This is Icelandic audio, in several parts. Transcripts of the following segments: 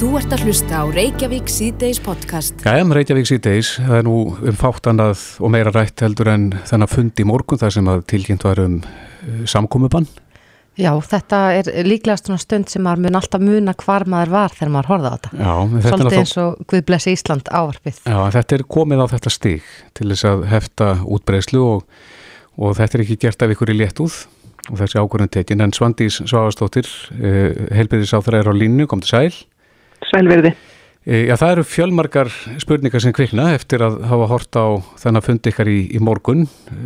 Þú ert að hlusta á Reykjavík C-Days podcast. Já, um Reykjavík C-Days, það er nú um fáttannað og meira rætt heldur en þennan fund í morgun þar sem að tilkynnt var um uh, samkomiðbann. Já, þetta er líklegast svona stund sem maður mun alltaf muna hvar maður var þegar maður horfða á þetta. Já, þetta Svolítið er eins og Guð blessi Ísland ávarpið. Já, en þetta er komið á þetta stig til þess að hefta útbreyslu og, og þetta er ekki gert af ykkur í léttúð og þessi ákvörðin tekin. En Svandís Svavastóttir, uh, heilbyrðis á þeirra er á línu, kom til sæl. Sælverði. E, Já, það eru fjölmarkar spurningar sem kvikna eftir að hafa hort á þennan fundi ykkar í, í morgun e,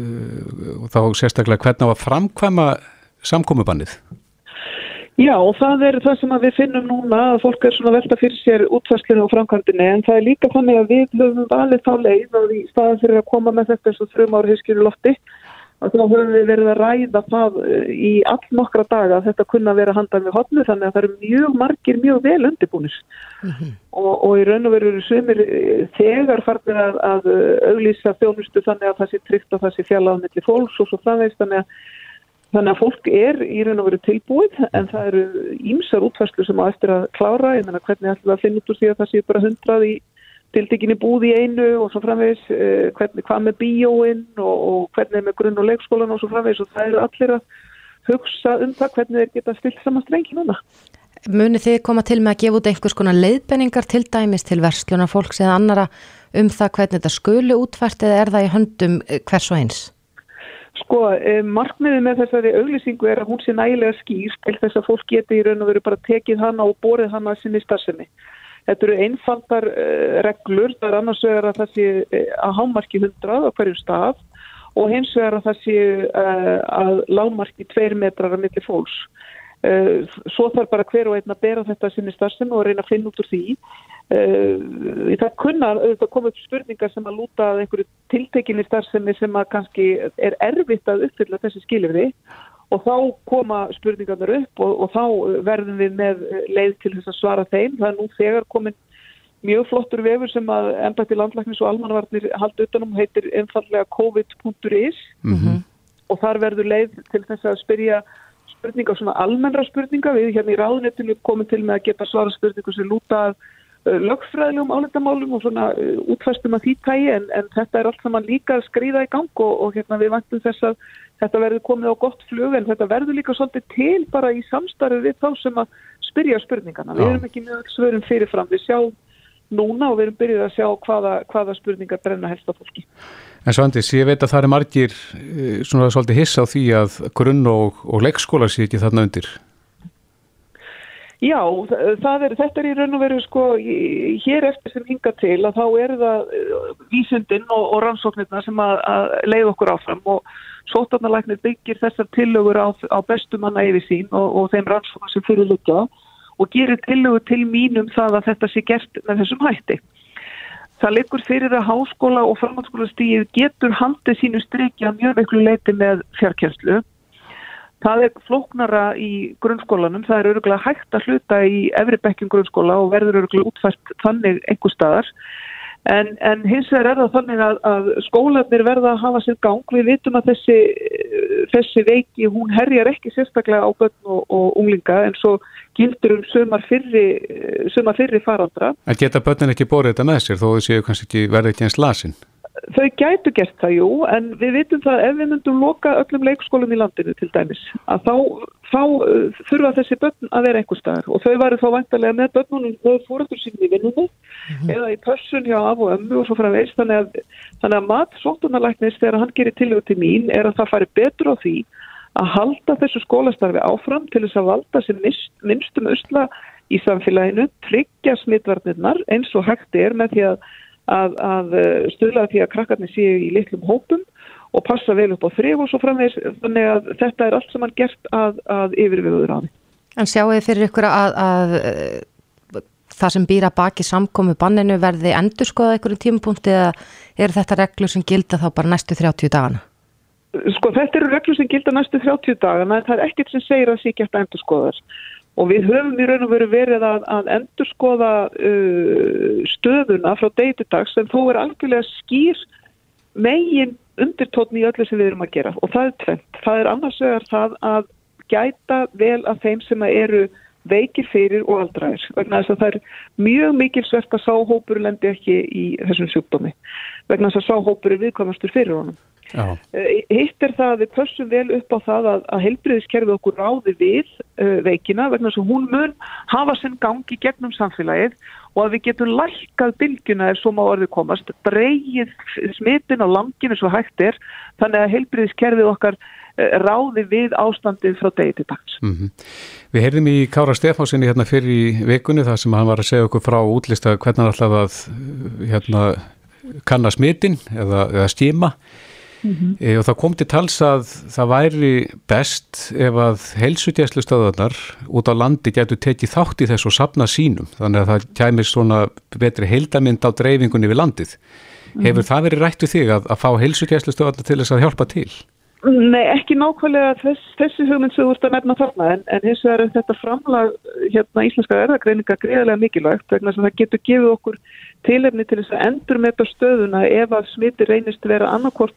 og þá sérstaklega hvernig á að framkvæma samkomubannið. Já, og það er það sem að við finnum núna að fólk er svona að velta fyrir sér útfæslinu og framkvæmdini en það er líka þannig að við höfum valið þá leið og í staðan fyrir að koma með þetta eins og þrjum ári hyskjuru lofti að þá höfum við verið að ræða það eh, í all nokkra daga að þetta kunna vera handað með hotnu þannig að það eru mjög margir mjög vel undirbúnir. Og, og í raun og veru eru sumir eh, þegar farnir að, að eh, auglýsa þjónustu þannig að það sé tryggt að það sé fjallað millir fólks og svo framvegst þannig að Þannig að fólk er í raun og veru tilbúið en það eru ímsar útfærslu sem á eftir að klára, ég menna hvernig ætlum við að finna út úr því að það sé bara hundrað í tildekinni búð í einu og svo framvegis, eh, hvernig, hvað með bíóinn og, og hvernig er með grunn- og leikskólan og svo framvegis og það eru allir að hugsa um það hvernig þeir geta stilt saman strengi núna. Munið þið koma til með að gefa út einhvers konar leiðbenningar til dæmis til verslunar fólks eða annara um það hvernig þetta skuli útfært eða er það í höndum eh, hvers og eins? Sko, eh, markmiðið með þessari auglýsingu er að hún sé nægilega skýr til þess að fólk geti í raun og veru bara tekið hana og borið hana sinni starfsemi. Þetta eru einfaldar uh, reglur, það er annars vegar að það sé uh, að hámarki 100 á hverjum stað og hins vegar að það sé uh, að lámarki 2 metrar að milli fólks. Svo þarf bara hver og einn að bera þetta sinni starfsemi og reyna að finna út úr því. Það kunna auðvitað koma upp spurningar sem að lúta að einhverju tiltekinni starfsemi sem að kannski er erfitt að uppfylla þessi skilifri og þá koma spurningarnir upp og, og þá verðum við með leið til þess að svara þeim. Það er nú þegar komin mjög flottur vefur sem að embætti landlæknis og almannavarnir haldi utanum heitir einfallega covid.is Mm -hmm. og þar verður leið til þess að spyrja spurningar, svona almennra spurningar. Við hérna í ráðunetinu komum til með að geta svara spurningar sem lúta að lögfræðilegum áleitamálum og svona uh, útfæstum að því tægi en, en þetta er allt saman líka að skrýða í gang og, og hérna við vantum þess að þetta verður komið á gott flug en þetta verður líka svolítið til bara í samstarfi við þá sem að spyrja spurningana. Við Já. erum ekki með öll svörum fyrirfram, við sjáum núna og við erum byrjuð að sjá hvaða, hvaða spurningar brenna helst á fólki. En Svandís, ég veit að það er margir uh, svona svolítið hissa á því að grunn og, og leikskóla sé ekki þarna undir. Já, er, þetta er í raun og veru sko, hér eftir sem hinga til að þá eru það eh, vísundin og, og rannsóknirna sem að, að leið okkur áfram og sótarnalæknir byggir þessar tillögur á, á bestu manna yfir sín og, og þeim rannsóknum sem fyrir liggja og gerir tillögur til mínum það að þetta sé gert með þessum hætti. Það liggur fyrir að háskóla og framhaldsskóla stíð getur handið sínu strikja mjög veiklu leiti með fjarkjærslu Það er flóknara í grunnskólanum, það er öruglega hægt að hluta í efri bekkjum grunnskóla og verður öruglega útfært þannig einhver staðar. En, en hins vegar er það þannig að, að skólanir verða að hafa sér gang. Við vitum að þessi, þessi veiki, hún herjar ekki sérstaklega á börn og, og unglinga en svo gildur um sömar fyrri, sömar fyrri farandra. En geta börnin ekki borið þetta með sér þó þau séu kannski ekki verði ekki eins lasin. Þau gætu gert það, jú, en við vitum það ef við myndum loka öllum leikskólum í landinu til dæmis, að þá, þá uh, þurfa þessi börn að vera einhver staðar. Og þau varu þá vantarlega með börnunum þau fóröldur sín í vinnunni eða í pössun hjá af og ömmu og svo frá veist þannig að, þannig að mat sóttunarlæknis þegar hann gerir tillögu til mín er að það fari betur á því að halda þessu skólastarfi áfram til þess að valda sem minnst, minnstum usla í samfélaginu, tryggja smitvarnirnar eins og hægt er með því að að, að stuðla því að krakkarnir séu í litlum hópum og passa vel upp á þrif og svo framvegis þannig að þetta er allt saman gert að, að yfirviður á því. En sjáu þið fyrir ykkur að, að eh, það sem býra baki samkomi banninu verði endur skoða einhverjum tímapunkti eða er þetta reglur sem gilda þá bara næstu 30 dagana? Sko þetta eru reglur sem gilda næstu 30 dagana en það er ekkert sem segir að það sé eftir endur skoðar. Og við höfum í raun og veru verið að, að endur skoða uh, stöðuna frá degi til dags en þó er algjörlega skýr megin undirtótni í öllu sem við erum að gera og það er tvent. Það er annars vegar það að gæta vel af þeim sem eru veikir fyrir og aldraðir vegna þess að það er mjög mikilsvert að sáhópur lendi ekki í þessum sjúkdómi vegna þess að sáhópur er viðkvæmastur fyrir honum. Já. Eh, Hitt er það að við pössum vel upp á það að, að heilbriðiskerfið okkur ráði við uh, veikina vegna að hún mun hafa sinn gangi gegnum samfélagið og að við getum lækkað bylgjuna ef svo má orðið komast, dreyið smitin á langinu svo hægt er þannig að heilbriðiskerfið okkar uh, ráði við ástandið frá degi til dags. Mm Við heyrðum í Kára Stefánsinni hérna fyrir í vikunni þar sem hann var að segja okkur frá útlista hvernig hann ætlaði að hérna, kanna smitin eða, eða stíma e, og það kom til tals að það væri best ef að heilsutjæslu stöðarnar út á landi getur tekið þátt í þessu og sapna sínum þannig að það kæmir svona betri heildamind á dreifingunni við landið. Hefur það verið rætt við þig að, að fá heilsutjæslu stöðarnar til þess að hjálpa til? Nei, ekki nákvæmlega þess, þessi hugmynd sem þú ert að nefna þarna en, en hins vegar er þetta framlag hérna íslenska erðagreininga greiðlega mikilvægt vegna sem það getur gefið okkur tilefni til þess að endur með þetta stöðuna ef að smiti reynist vera annarkort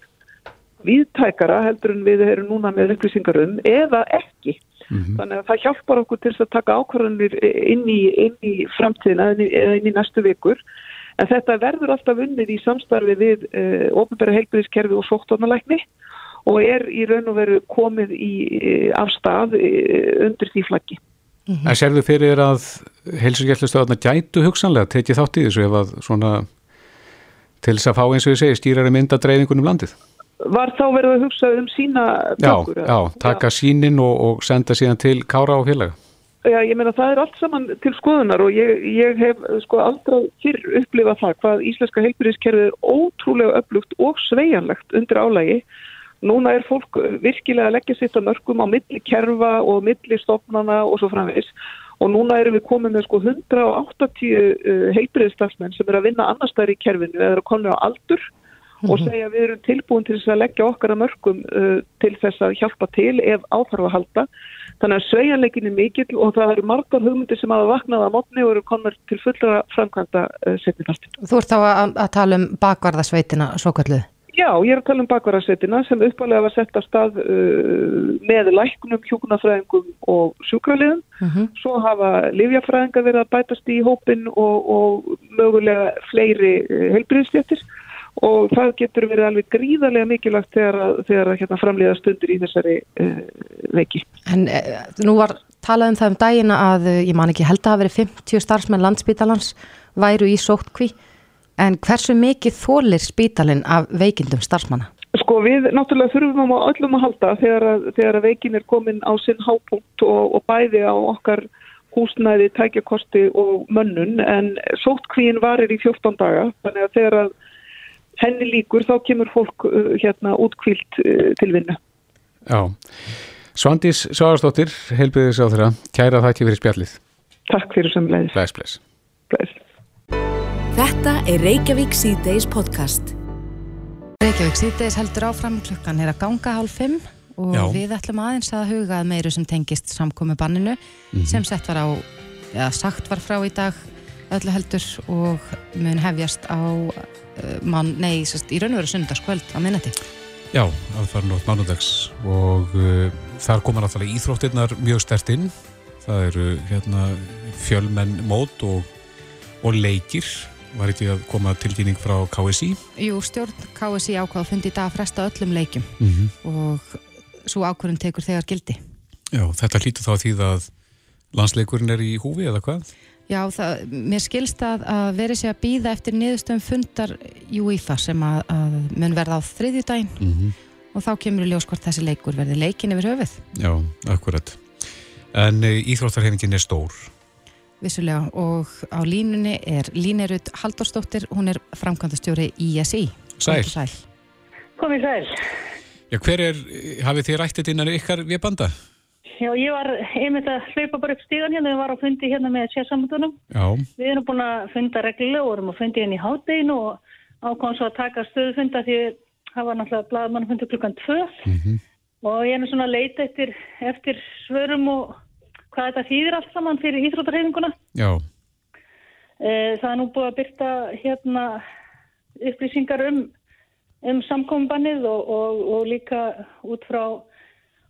viðtækara heldur en við erum núna með upplýsingar um eða ekki. Þannig að það hjálpar okkur til að taka ákvarðanir inn í, inn í framtíðina eða inn í næstu vikur. En þetta verður alltaf unnið í samstarfi við uh, ofnbæra heilbyrðiskerfi og sóttónalækni og er í raun og veru komið í uh, afstað uh, undir því flaggi. En sérðu fyrir að heilsutjæslu stöðarnar gætu hugsanlega tekið þátt í þessu ef að svona til þess að fá eins og ég segi stýrari mynda dreifingunum landið? Var þá verið að hugsa um sína Já, bökur? já, taka sínin og, og senda síðan til Kára og félaga. Já, ég meina það er allt saman til skoðunar og ég, ég hef sko aldrei fyrr upplifað það hvað íslenska heilbyrðiskerfið er ótrúlega öflugt og sveianlegt undir álægi. Núna er fólk virkilega að leggja sitt að mörgum á milli kerfa og milli stofnana og svo framvegis og núna erum við komið með sko 180 uh, heilbyrðistafsmenn sem er að vinna annars þær í kerfinu eða er að koma á aldur og segja að við erum tilbúin til þess að leggja okkar að mörgum uh, til þess að hjálpa til ef áþarf að halda. Þannig að sveigjanleikin er mikill og það eru margar hugmyndir sem hafa vaknað á mótni og eru komnar til fullra framkvæmda uh, setnipartin. Þú ert þá að, að tala um bakvarðasveitina svo kalluð. Já, ég er að tala um bakvarðarsveitina sem uppalega var sett á stað uh, með læknum, hjúkunarfræðingum og sjúkraliðum. Svo hafa livjafræðingar verið að bætast í hópin og, og mögulega fleiri uh, heilbriðstjættir og það getur verið alveg gríðarlega mikilvægt þegar, að- þegar að hérna framlýða stundir í þessari uh, veiki. En e, nú var talað um það um dagina að eh, ég man ekki held að hafa verið 50 starfsmenn landsbítalans væru í sóttkví en hversu mikið þólir spítalinn af veikindum starfsmanna? Sko við náttúrulega þurfum á öllum að halda þegar að, þegar að veikin er komin á sinn hápunkt og, og bæði á okkar húsnæði, tækjakosti og mönnun en sóttkvíin varir í 14 daga þannig að þegar að henni líkur þá kemur fólk uh, hérna útkvílt uh, til vinnu. Já. Svandís Sváðarsdóttir, heilbyrðis á þeirra, kæra þakki fyrir spjallið. Takk fyrir sömulegis. Bless, bless. Bless. Þetta er Reykjavík C-Days podcast. Reykjavík síðdeis heldur áfram klukkan er að ganga hálf fimm og Já. við ætlum aðeins að huga að meiru sem tengist samkomi banninu sem sett var á, eða sagt var frá í dag öllu heldur og mun hefjast á uh, mann, nei, sest, í raun og veru sunnudagskvöld á minnati. Já, aðfara nótt mánudags og uh, þar koma náttúrulega íþróttirnar mjög stert inn. Það eru hérna fjölmenn mót og, og leikir. Var ekki að koma tilkynning frá KSI? Jú, stjórn KSI ákvað að fundi í dag að fresta öllum leikjum Mm -hmm. og svo ákvörðun tekur þegar gildi. Já, þetta hlýtur þá að því að landsleikurinn er í húfi eða hvað? Já, það, mér skilst að, að verið sé að býða eftir niðurstöðum fundar UEFA sem að, að mun verða á þriðjudaginn Mm -hmm. og þá kemur í ljós hvort þessi leikur verði leikin yfir höfuð, Já, akkurat. En uh, íþróttarhefingin er stór. vissulega og á línunni er Línerud Halldórsdóttir, hún er framkvæmdastjóri ISI. Sæl. Sæl. Komið sæl. Já, hver er, hafið þið rættið innan ykkar viðbanda? Já, ég var einmitt að hlaupa bara upp stíðan hérna, við varum að fundi hérna með sérsamöndunum. Já, Við erum búin að funda reglulega og vorum að fundi hérna í háttegin og ákvæmum svo að taka stöðufunda því það var náttúrulega blaðmann fundi klukkan tvö Mhm. og ég er nú svona að leita eftir, eftir svörum og hvað þetta þýðir allt saman fyrir íþrótarhefinguna. já, Eh, Það er nú búið að byrta hérna upplýsingar um, um samkombannið og, og, og líka út frá,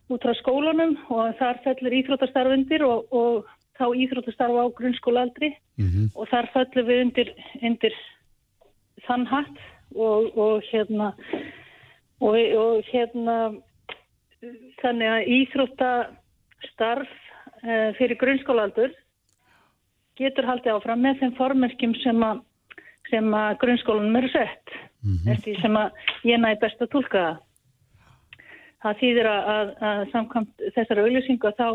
út frá skólunum og þar fellur íþróttastarfundir og, og þá íþróttastarfa á grunnskólaaldri Mhm. og þar föllum við undir, undir þann hatt og, og hérna og, og hérna þannig að íþróttastarf uh, fyrir grunnskólaldur getur haldið áfram með þeim formerkjum sem að, sem að grunnskólanum eru sett eftir því sem að ég næ best að tólka það. Það þýðir að, að, að samkvæmt þessara auðlýsingu þá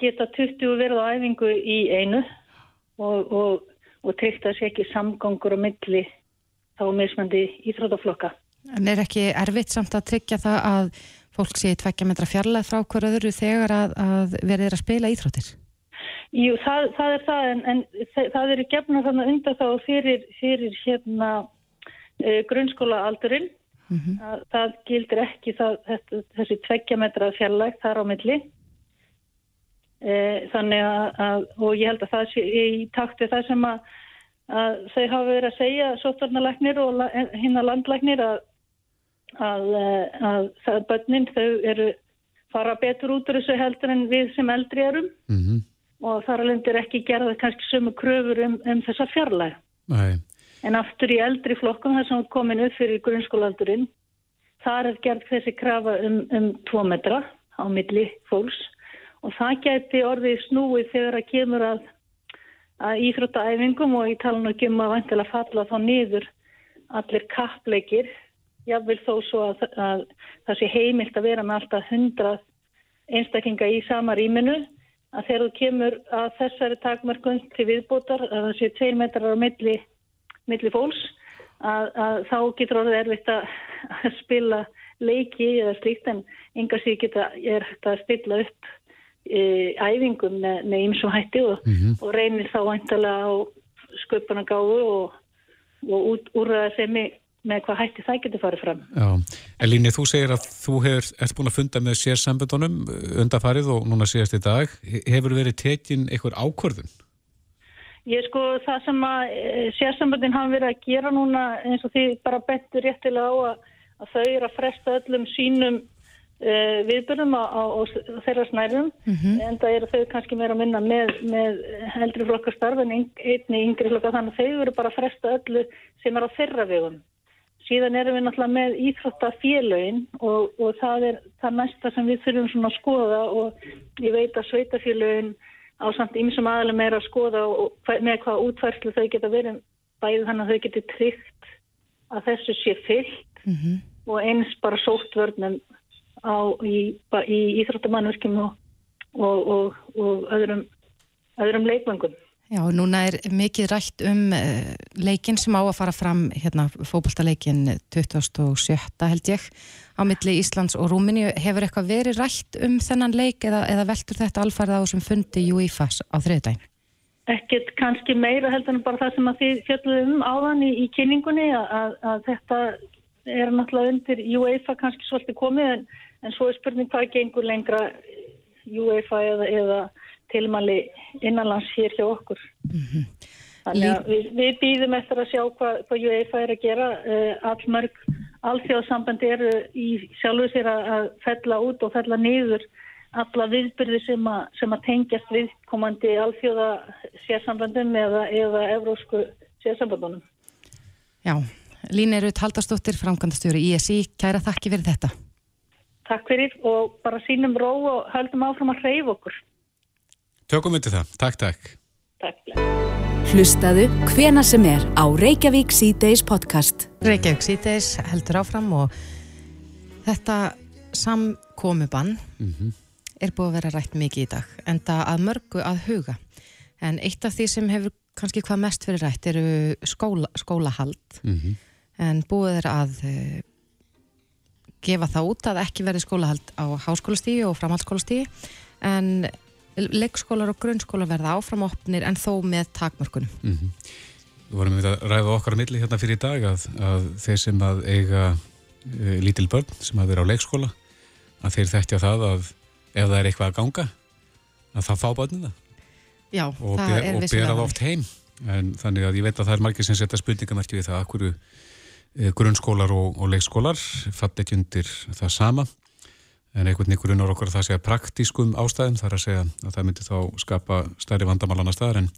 geta 20 verið á æfingu í einu og, og, og tryggt að sé ekki samgangur á milli þá mismandi íþrótaflokka. En er ekki erfitt samt að tryggja það að fólk sé tveggja metra fjarlæð frá hver öðru þegar að, að verið er að spila íþróttir? Jú, það, það er það en, en það eru gefna þannig undan þá fyrir, fyrir hérna uh, grunnskólaaldurinn. að Það gildir ekki það, þetta, þessi tveggja metra fjarlægt þar á milli. Uh, þannig að, að, og ég held að það sé í takt við það sem að, að þau hafa verið að segja, sótvarnalæknir og la, hinna landlæknir að, að, eh, að það börnin þau eru fara betur út úr þessu heldur en við sem eldri erum Mhm. og þar alveg er ekki gerða kannski sömu kröfur um, um þessa fjarlæg. Nei. En aftur í eldri flokkum þar sem er komin upp fyrir grunnskólaaldurinn, þar er gerð þessi krafa um, um tvo metra á milli fólks. Og það gæti orðið snúið þegar að kemur að, að íþróttaæfingum og ég tala nú ekki um vantilega falla þá niður allir kappleikir, jáfnvel þó svo að, að það sé heimilt að vera með alltaf hundrað einstaklinga í sama rýminu að þegar þú kemur að þessari takmörkun til viðbótar að það sé tveir metrar á milli, milli fólks að, að þá getur orðið erfitt að, spila leiki eða slíkt en enga síð geta er hægt að stilla upp e, æfingum með, ýmsum hætti og, og reynir þá væntalega á sköpunargáfu og, og út, úrraða sem með hvað hætti það getur farið fram. Já, en Líni, þú segir að þú hefur, ert búin að funda með sérsamböndunum undarfarið og núna síðast í dag. Hefur verið tekin einhver ákvörðun? Ég sko það sem að e, sérsamböndin hafa verið að gera núna eins og því bara betur réttilega á að, að þau eru að fresta öllum sínum e, viðbörnum á, þeirra snærum en það eru þau kannski meira að minna með, með eldri flokkastarf en ein- einni yngri flokka þannig að þau eru bara að fresta öllu sem er á þeirra vegum. Síðan erum við náttúrulega með íþróttafélögin og, og það er það næsta sem við þurfum svona að skoða og ég veit að sveitafélögin á samt ýmsum aðalum er að skoða með hvað útfærslu þau geta verið bæði þannig að þau geti tryggt að þessu sé fyllt og eins bara sóttvörnum á, í, í íþróttamannverkjum og, og, og, og öðrum, öðrum leikvöngum. Já, núna er mikið rætt um uh, leikin sem á að fara fram, hérna, fótboltaleikin 27. held ég, á milli Íslands og Rúmeníu. Hefur eitthvað verið rætt um þennan leik eða, eða veltur þetta alfarið á sem fundi UEFA á þriðdægin? Ekkert kannski meira heldur en bara það sem að þið fjalluðum um áðan í, í kynningunni að, að þetta er náttúrulega undir UEFA kannski svolítið komið en, en svo er spurning hvað gengur lengra UEFA eða, eða tilmæli innanlands hér hjá okkur. Þannig að við, við býðum eftir að sjá hvað, hvað UEFA er að gera. Uh, allmörg alþjóðsambandi eru í sjálfu sér að, fella út og fella niður alla viðbyrði sem, sem að tengjast viðkomandi alþjóða sérsambandum eða, eða evrósku sérsambandunum. Já, Lína Rut Haldarsdóttir, framkvæmdastjóri ISI, kæra þakki fyrir þetta. Takk fyrir og bara sínum ró og höldum áfram að hreyfa okkur. Tökum undir það. Takk, takk. Takk. Hlustaðu hvena sem er á Reykjavík C-Days podcast. Reykjavík síðdeis heldur áfram og þetta samkomubann er búið að vera rætt mikið í dag en það að mörgu að huga en eitt af því sem hefur kannski hvað mest fyrir rætt eru skóla, skólahald en búið er að uh, gefa það út að ekki verði skólahald á háskólastígi og framhaldsskólastígi en leikskólar og grunnskólar verða áfram opnir en þó með takmörkunum. Við vorum við að ræða okkar á milli hérna fyrir í dag að, að þeir sem að eiga e, lítil börn sem að vera á leikskóla að þeir þekkja það að ef það er eitthvað að ganga að það fá börnina Já, og, það ber, er og vissulega bera það þannig. oft heim en þannig að ég veit að það er margir sem setja spurningamerki við það að hverju e, grunnskólar og, og leikskólar falli ekki undir það sama en einhvern veginn er okkur að það segja praktískum ástæðum þar að segja að það myndi þá skapa stærri vandamál annar staðar. En,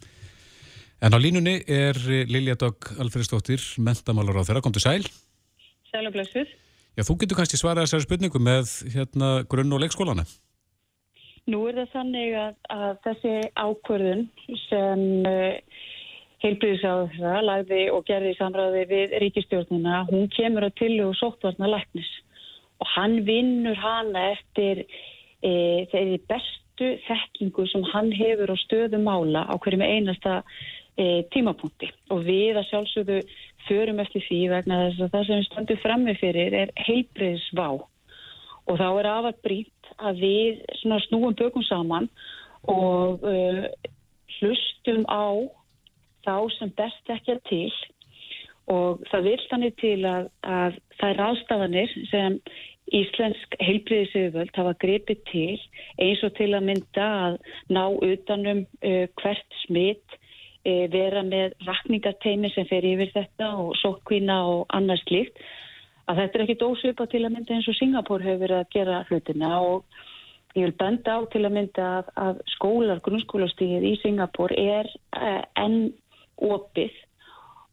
en á línunni er Lilja Dögg Alfredsdóttir mentamálur á þeirra, kom til sæl. Sæl og blessuð. Já, þú getur kannski svarað þessari spurningu með hérna grunn- og leikskólana. Nú er það þannig að, að þessi ákvörðun sem uh, heilbríðisáður lagði og gerði í samræði við ríkistjórnuna, hún kemur að til og sóttvarna læknis og hann vinnur hana eftir e, þeirri bestu þekkingu sem hann hefur á stöðu mála á hverjum einasta e, tímapunkti. Og við að sjálfsögðu förum eftir því vegna þess að það sem við stöndum frammi fyrir er heilbreyðsvá og þá er afar brýtt að við snúum bökum saman og uh, hlustum á þá sem best ekki að til og það vil þannig til að, að það er ástafanir sem Íslensk heilbriðisauðvöld hafa grepið til eins og til að mynda að ná utanum uh, hvert smitt, uh, vera með rakningateimi sem fer yfir þetta og sótkvína og annars líkt. Að þetta er ekkit ósvipa til að mynda eins og Singapur hefur verið að gera hlutina og ég vil benda á til að mynda að, að skólar, grunnskólastíðið í Singapur er uh, enn opið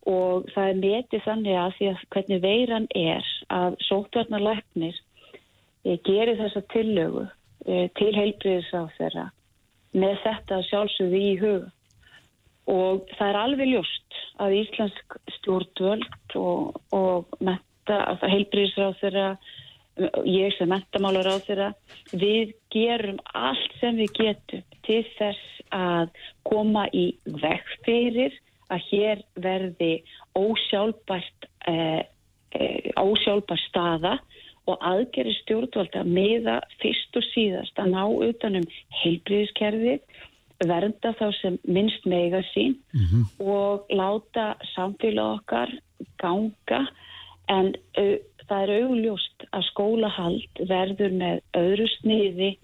og það er metið þannig að því að hvernig veiran er að sótvarnarleiknir eh, gerir þessa tillögu eh, til heilbriðis á þeirra með þetta sjálfsögði í hug. Og það er alveg ljóst að Íslensk stjórnvöld og, og heilbriðis á þeirra ég sem mentamálar á þeirra við gerum allt sem við getum til þess að koma í vekk fyrir að hér verði ósjálfbært, eh, eh, ósjálfbært staða og aðgeri stjórnvalda meða fyrst og síðast að ná utanum heilbríðiskerfið, vernda þá sem minnst mega sín mm -hmm. og láta samfélag okkar ganga. En uh, það er augljóst að skólahald verður með öðru sniði,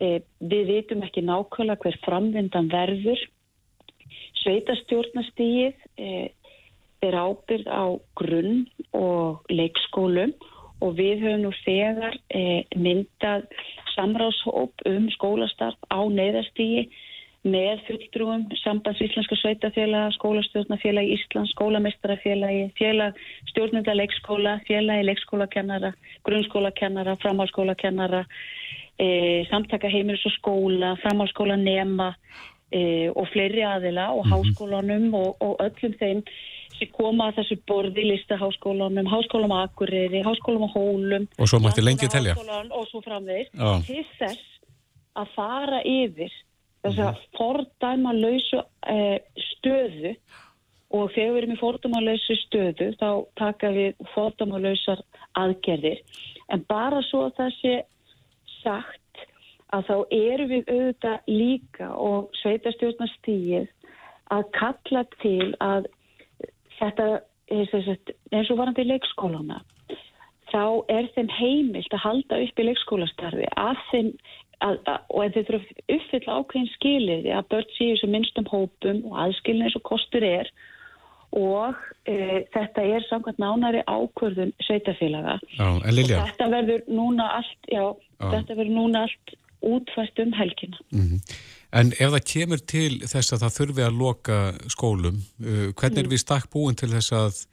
uh, við vitum ekki nákvæmlega hver framvindan verður Sveitastjórnastígið eh, er ábyrð á grunn og leikskólum og við höfum nú þegar eh, myndað samráðshóp um skólastarf á neyðastígi með fulltrúum sambands Íslenska Sveitafélag, skólastjórnafélag Íslands, skólameistarafélagi, félag stjórnenda leikskóla, félagi leikskólakennara, grunnskólakennara, framhalskólakennara, e, samtaka heimilis og skóla, framhalskóla nema, e, og fleiri aðila og -hmm. háskólanum og, og öllum þeim sem koma að þessu borði, listaháskólanum, háskólanum Akureyri, háskólanum Hólum og svo mætti lengi telja og svo framvegir til þess að fara yfir þess að -hmm. fordæma lausu e, stöðu og þegar við erum í fordæma lausu stöðu þá taka við fordæma lausar aðgerðir en bara svo að það sé sagt að þá eru við auðvitað líka og sveitastjórnastíið að kalla til að þetta eins og varandi í leikskólana þá er þeim heimilt að halda upp í leikskólastarfi að þeim að, að, og en þeir þurfa að uppfylla ákveðin skilir að börn séu sem minnstum hópum og aðskilin eins og kostur er og e, þetta er samkvæmt nánari ákvörðun sveitafélaga og þetta verður núna allt já, já. þetta verður núna allt útfæst um helgina. Mm -hmm. En ef það kemur til þess að það þurfi að loka skólum, uh, hvernig er mm. við stakk búin til þess að,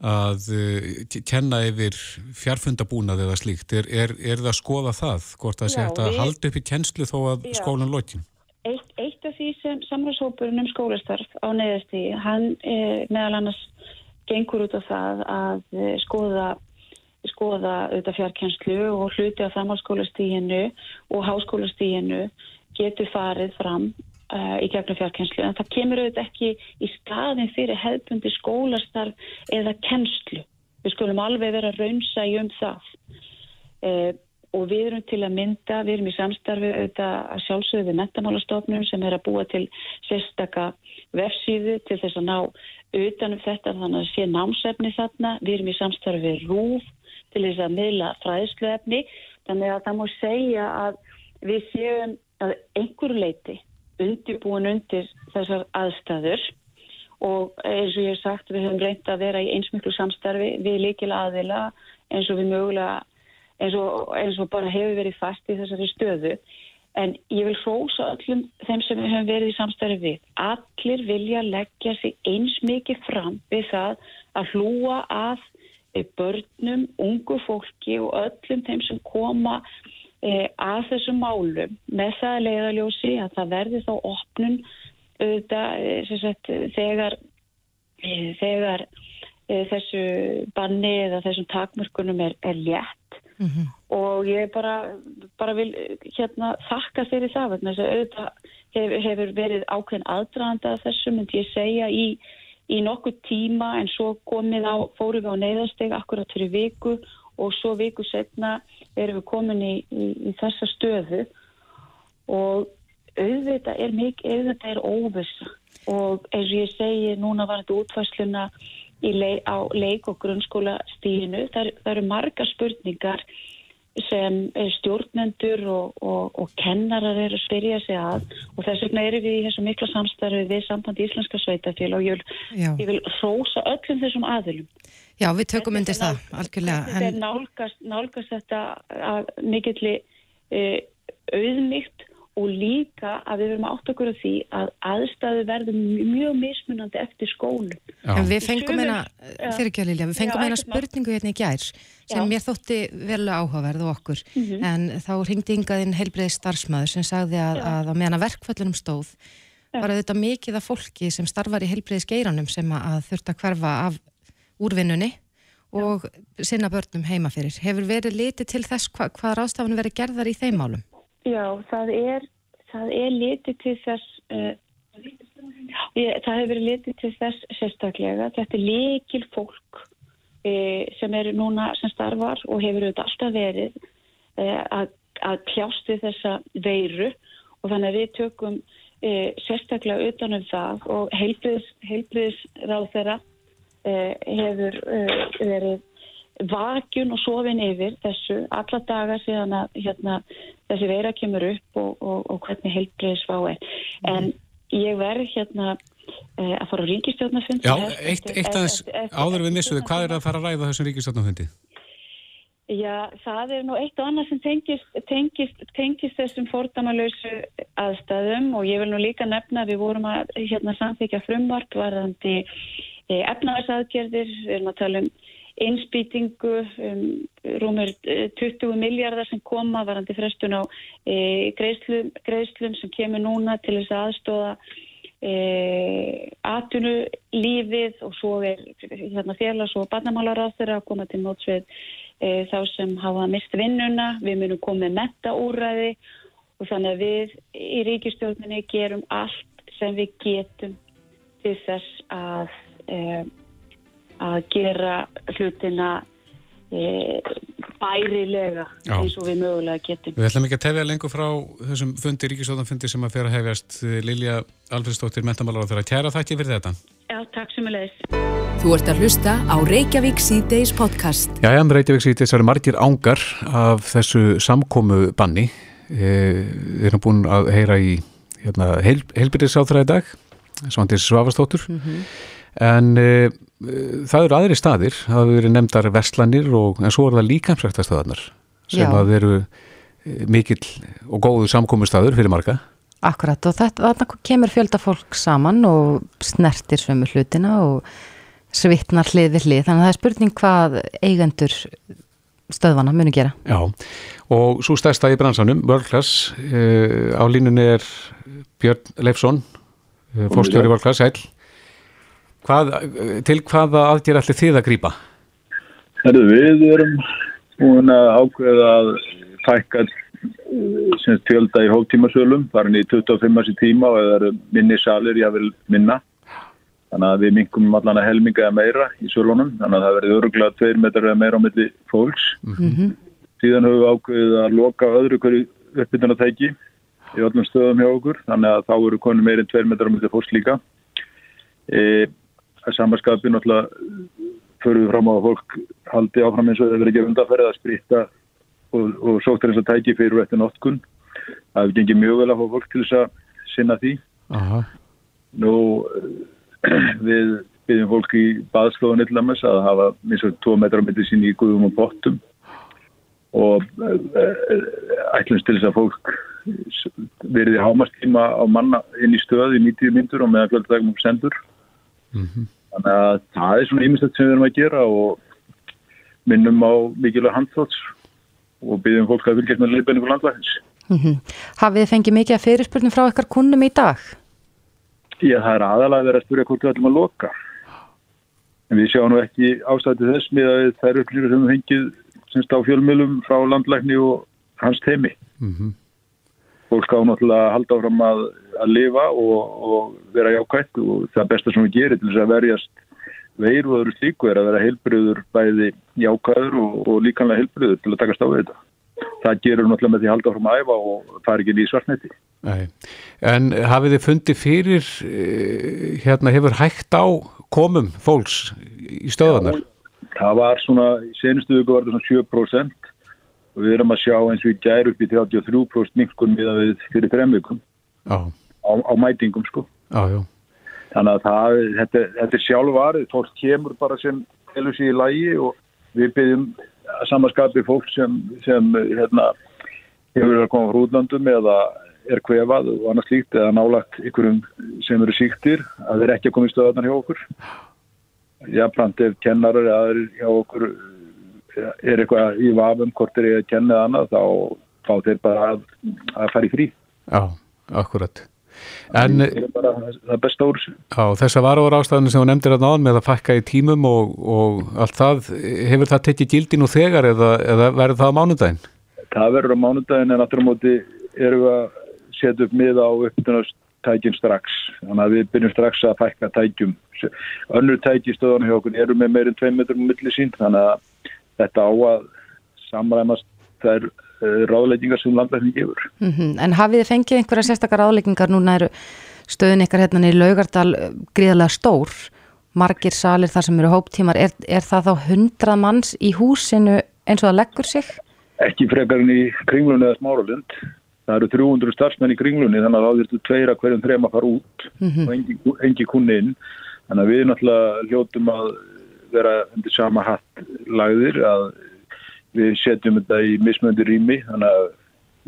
að uh, kenna yfir fjarfundabúnað eða slíkt? Er, er, er það að skoða það, hvort það sé að við... halda upp í kennslu þó að Já. skólan lokin? Eitt, eitt af því sem samræðshópurinn um skólastarf á neðastíði, hann eh, meðal annars gengur út á það að eh, skoða skoða auðvitað fjarkjenslu og hluti á framhalskólastíginu og háskólastíginu getur farið fram uh, í gegnum fjarkjenslu en það kemur auðvitað ekki í staðin fyrir hefðbundi skólastarf eða kennslu. Við skulum alveg vera raunsa í um það. Uh, og við erum til að mynda, við erum í samstarfi auðvitað að sjálfsögðu við metamálastofnum sem er að búa til sérstaka vefsíðu til þess að ná utanum þetta þannig að sé námsefni þarna, við erum í samstarfi við RÚF til þess að miðla fræðsluefni. Þannig að það múi segja að við séum að einhverju leiti undirbúin undir þessar aðstæður. Og eins og ég hef sagt við höfum reynd að vera í einsmiklu samstarfi við líkila aðila eins og við mögulega eins og, eins og bara hefur verið fast í þessari stöðu. En ég vil hrósa öllum þeim sem við höfum verið í samstæri við. Allir vilja leggja sig eins mikið fram við það að hlúa að börnum, ungu fólki og öllum þeim sem koma eh, að þessum málum með það leiðaljósi að það verði þá opnun auðvitað, eh, sagt, þegar, eh, þegar eh, þessu banni eða þessum takmörkunum er, er létt Mm -hmm. og ég bara, bara vil hérna þakka fyrir það að auðvitað hefur, verið ákveðin aðdraðanda af þessu myndi ég segja í, í nokkuð tíma en svo komið á, fórum við á neyðasteg akkurat fyrir viku og svo viku setna erum við komin í, í, í þessa stöðu og auðvitað er mikið, auðvitað er óvisa og eins og ég segi núna var þetta útfæsluna leik, á leik- og grunnskóla stíðinu. Það, það eru marga spurningar sem stjórnendur og, og, og kennarar eru að spyrja sig að og þess vegna eru við í þessu mikla samstarfi við sambandi Íslenska sveitafél og ég vil, ég vil hrósa öllum þessum aðilum. Já, við tökum undir það, algjörlega. Þetta er nálgast, nálgast þetta að mikilli uh, auðmygt og líka að við verum átt okkur af því að aðstæðu verður mjög mismunandi eftir skólu. En við fengum eina, fyrir ekki að Lilja, við fengum eina spurningu hérna í gær sem Já. mér þótti vel áhugaverð og okkur, mm -hmm. en þá ringdi yngaðinn heilbreiði starfsmæður sem sagði að, að á meðan að verkföllunum stóð Já. var þetta mikið af fólki sem starfar í heilbreiði skeiranum sem að þurft að hverfa af úrvinnunni og Já. sinna börnum heima fyrir. Hefur verið litið til þess hva, hvað ráðstafan verið gerðar í þeim málum? Já, það er, það er litið til þess, uh, ég, það hefur verið litið til þess sérstaklega. Þetta er leikil fólk uh, sem eru núna sem starfar og hefur auðvitað alltaf verið uh, að, að kljástu þessa veiru og þannig að við tökum sérstaklega utanum það og heilbriðsráð þeirra hefur verið vakjun og sofin yfir þessu alla daga síðan að hérna, þessi veira kemur upp og, og, og hvernig heilbreyðsvá er. Mm. En ég verð hérna e, að fara á ríkistjórnafundi. Já, eitt, eitt aðeins áður við missuðu, hvað er að fara að ræða þessum ríkistjórnafundi? Já, það er nú eitt og annað sem tengist, tengist, tengist þessum fordamalösu aðstæðum og ég vil nú líka nefna að við vorum að hérna, samþykja frumvart varðandi e, efnaðarsaðgerðir, við erum að tala um einspýtingu um, rúmur 20 eh, miljardar sem koma varandi frestun á e, greiðslum, greiðslum sem kemur núna til þess að aðstóða e, atunu lífið og svo er hérna, félags- og barnamálar á þeirra að koma til mótsvið e, þá sem hafa mist vinnuna, við munum komið metta úræði og þannig að við í ríkistjórnini gerum allt sem við getum til þess að að gera hlutina e, bærilega Já. eins og við mögulega getum. Við ætlum ekki að tefja lengur frá þessum fundi, ríkisóðanfundi sem að fer að hefjast Lilja Alfredsdóttir, mentamálar á þeirra. Tjæra þakki fyrir þetta. Já, takk sem ég leiðis. Þú ert að hlusta á Reykjavík C-Days podcast. Já, já, með Reykjavík C-Days eru margir ángar af þessu samkómu banni. E, við erum búin að heyra í hérna, heil, heilbyrðisáþra í dag, Svandis Svavastóttur, mm -hmm. En e, það eru aðri staðir, það verið nefndar verslanir og en svo er það líkamsræktastöðarnar sem Já. að veru eh, mikill og góðu samkomi staður fyrir marga. Akkurat og þetta, þarna kemur fjölda fólk saman og snertir svömu hlutina og svitnar hlið við hlið, þannig að það er spurning hvað eigendur stöðvana muni gera. Já, og svo stærsta í bransanum, World Class, uh, á línunni er Björn Leifsson, uh, fórstjóri World Class, sæl. Hvað, til hvaða aðgjör allir þið að grýpa? Við erum búin að ákveða að fækka fjölda í hóttímasölum, farin í 25. tíma og það eru minni salir, ég vil minna. Þannig að við minkum allan að helminga eða meira í sölunum, þannig að það verði öruglega 2 metrar eða meira á milli fólks. Mm -hmm. Síðan höfum við ákveðið að loka öðru hverju uppbytunartæki í öllum stöðum hjá okkur, þannig að þá eru konu meirinn 2 metrar á milli fólks líka. E, að samanskapi náttúrulega við fram á að fólk haldi áfram eins og það verður ekki undanferðið að sprýta og, og sóttir þess að tæki fyrir eftir nottkun. Það hefur gengið mjög vel að fá fólk til þess að sinna því. Aha. Nú við byrjum fólk í baðslóðan með þess að hafa eins og 2 metrar á myndi sín í guðum og bottum og ætlumst til þess að fólk verið í hámastíma á manna inn í stöð í 90 myndur og meðan fjöldadagum sendur mm -hmm. þannig að það er svona ímyndstætt sem við erum að gera og minnum á mikilvæg handþóts og byggjum fólk að vilja með leiðbenningu landlæðins mm -hmm. Hafið þið fengið mikið að fyrirspurnum frá ykkar kunnum í dag? Já, það er aðalega verið að spyrja hvort við ætlum að loka en við sjáum nú ekki ástæði þess með að það eru upplýður sem við fengið semst á fjölmjölum frá landlækni og hans teimi mm -hmm fólk á náttúrulega að halda áfram að, að lifa og, og vera jákvægt og það besta sem við gerum til þess að verjast veir og öðru slíku er að vera heilbriður bæði jákvæður og, og líkanlega heilbriður til að taka stáðið þetta. Það gerur náttúrulega með því að halda áfram að æfa og fara ekki í svartnetti. En hafið þið fundið fyrir, eh, hérna hefur hægt á komum fólks í stöðanar? Já, það var svona, í senustu vöku var það svona 7% og við erum að sjá eins og í gæru upp í 33% minkun miða við fyrir þremvikum á, á mætingum sko. Á, þannig að það, þetta, þetta er sjálfvarið. Fólk kemur bara sem helur sér í lægi og við byggjum samanskapi fólk sem, sem hérna, hefur verið að koma frá útlandum eða er kvefað og annars líkt eða nálagt ykkurum sem eru síktir að þeir ekki að koma í stöðarnar hjá okkur. Jafnframt ef kennarar eða hjá okkur er eitthvað í vafum hvort er ég að kenna það annað þá fá þeir bara að, að fara í frí. Já, akkurat En það er besta úr Já, þess að varu ástæðinu sem þú nefndir að náðan með að fakka í tímum og, og allt það, hefur það tekið gildin og þegar eða, eða verður það á mánudaginn? Það verður á mánudaginn en aftur á móti erum við að setja upp miða á upptunast tækjum strax, þannig að við byrjum strax að fækka tækjum. Önnur tækjistöðan hjá okkur eru með meirinn 2 metrum milli sín, þannig að þetta á að samræmast þær uh, ráðleikingar sem landlækning gefur. Mm -hmm. En hafið þið fengið einhverja sérstakar ráðleikingar núna eru stöðin ykkar hérna í Laugardal eh, gríðarlega stór, margir salir þar sem eru hóptímar, er, er það þá hundrað manns í húsinu eins og það leggur sig? Ekki frekarinn í kringlunni eða smáralund. Það eru 300 starfsmenn í kringlunni þannig að það þurftu tveira hverjum þrema fara út mm -hmm. og engi, engi kunni inn. Þannig að við náttúrulega hljóttum að vera undir sama hatt lagðir að við setjum þetta í mismöndir rými þannig að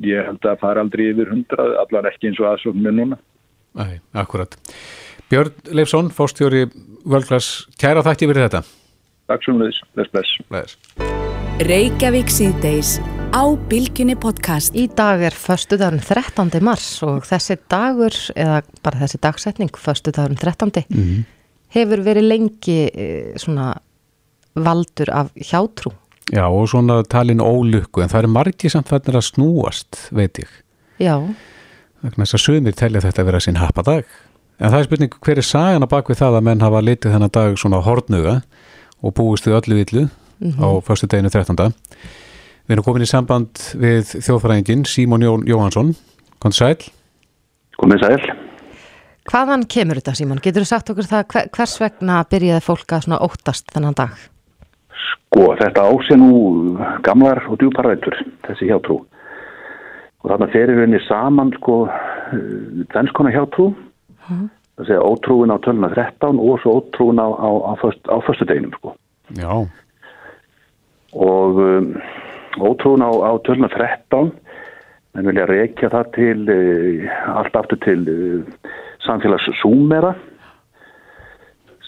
ég held að fara aldrei yfir hundra, allar ekki eins og aðsókn með núna. Æ, akkurat. Björn Leifsson, fórstjóri Völglas, kæra þætti verið þetta. Takk svo mjög, bless, bless. bless. Reykjavík síðdeis á Bilginni podcast. Í dag er förstu dagurinn 13. mars og þessi dagur, eða bara þessi dagsetning, förstu dagurinn 13. Mm -hmm hefur verið lengi eh, svona valdur af hjátrú. Já og svona talin ólukku en það er margir samt fannir að snúast, veit ég. Já. Þannig að sögumir telja þetta að vera sín happadag. En það er spurning hver er sagana bak við það að menn hafa litið þennan dag svona hortnuga og búist við öllu villu mm -hmm. á förstu deginu 13. Við erum komin í samband við þjóðfæræðingin Símón Jón Jóhansson. Kom sæl. Komið sæl. Hvaðan kemur þetta Símón? Getur þú sagt okkur það hvers vegna byrjaði fólk að svona óttast þennan dag? Sko þetta ásið nú gamlar og djúparætur þessi hjátrú. Og þarna ferir henni saman sko þennskona hjátrú. Hmm. það segja ótrúin á töluna 13 og svo ótrúin á, á, á, föst, á förstu deginum sko. Já. Og um, ótrúin á töluna 13 en vilja reykja það til uh, allt aftur til uh, samfélagssúmera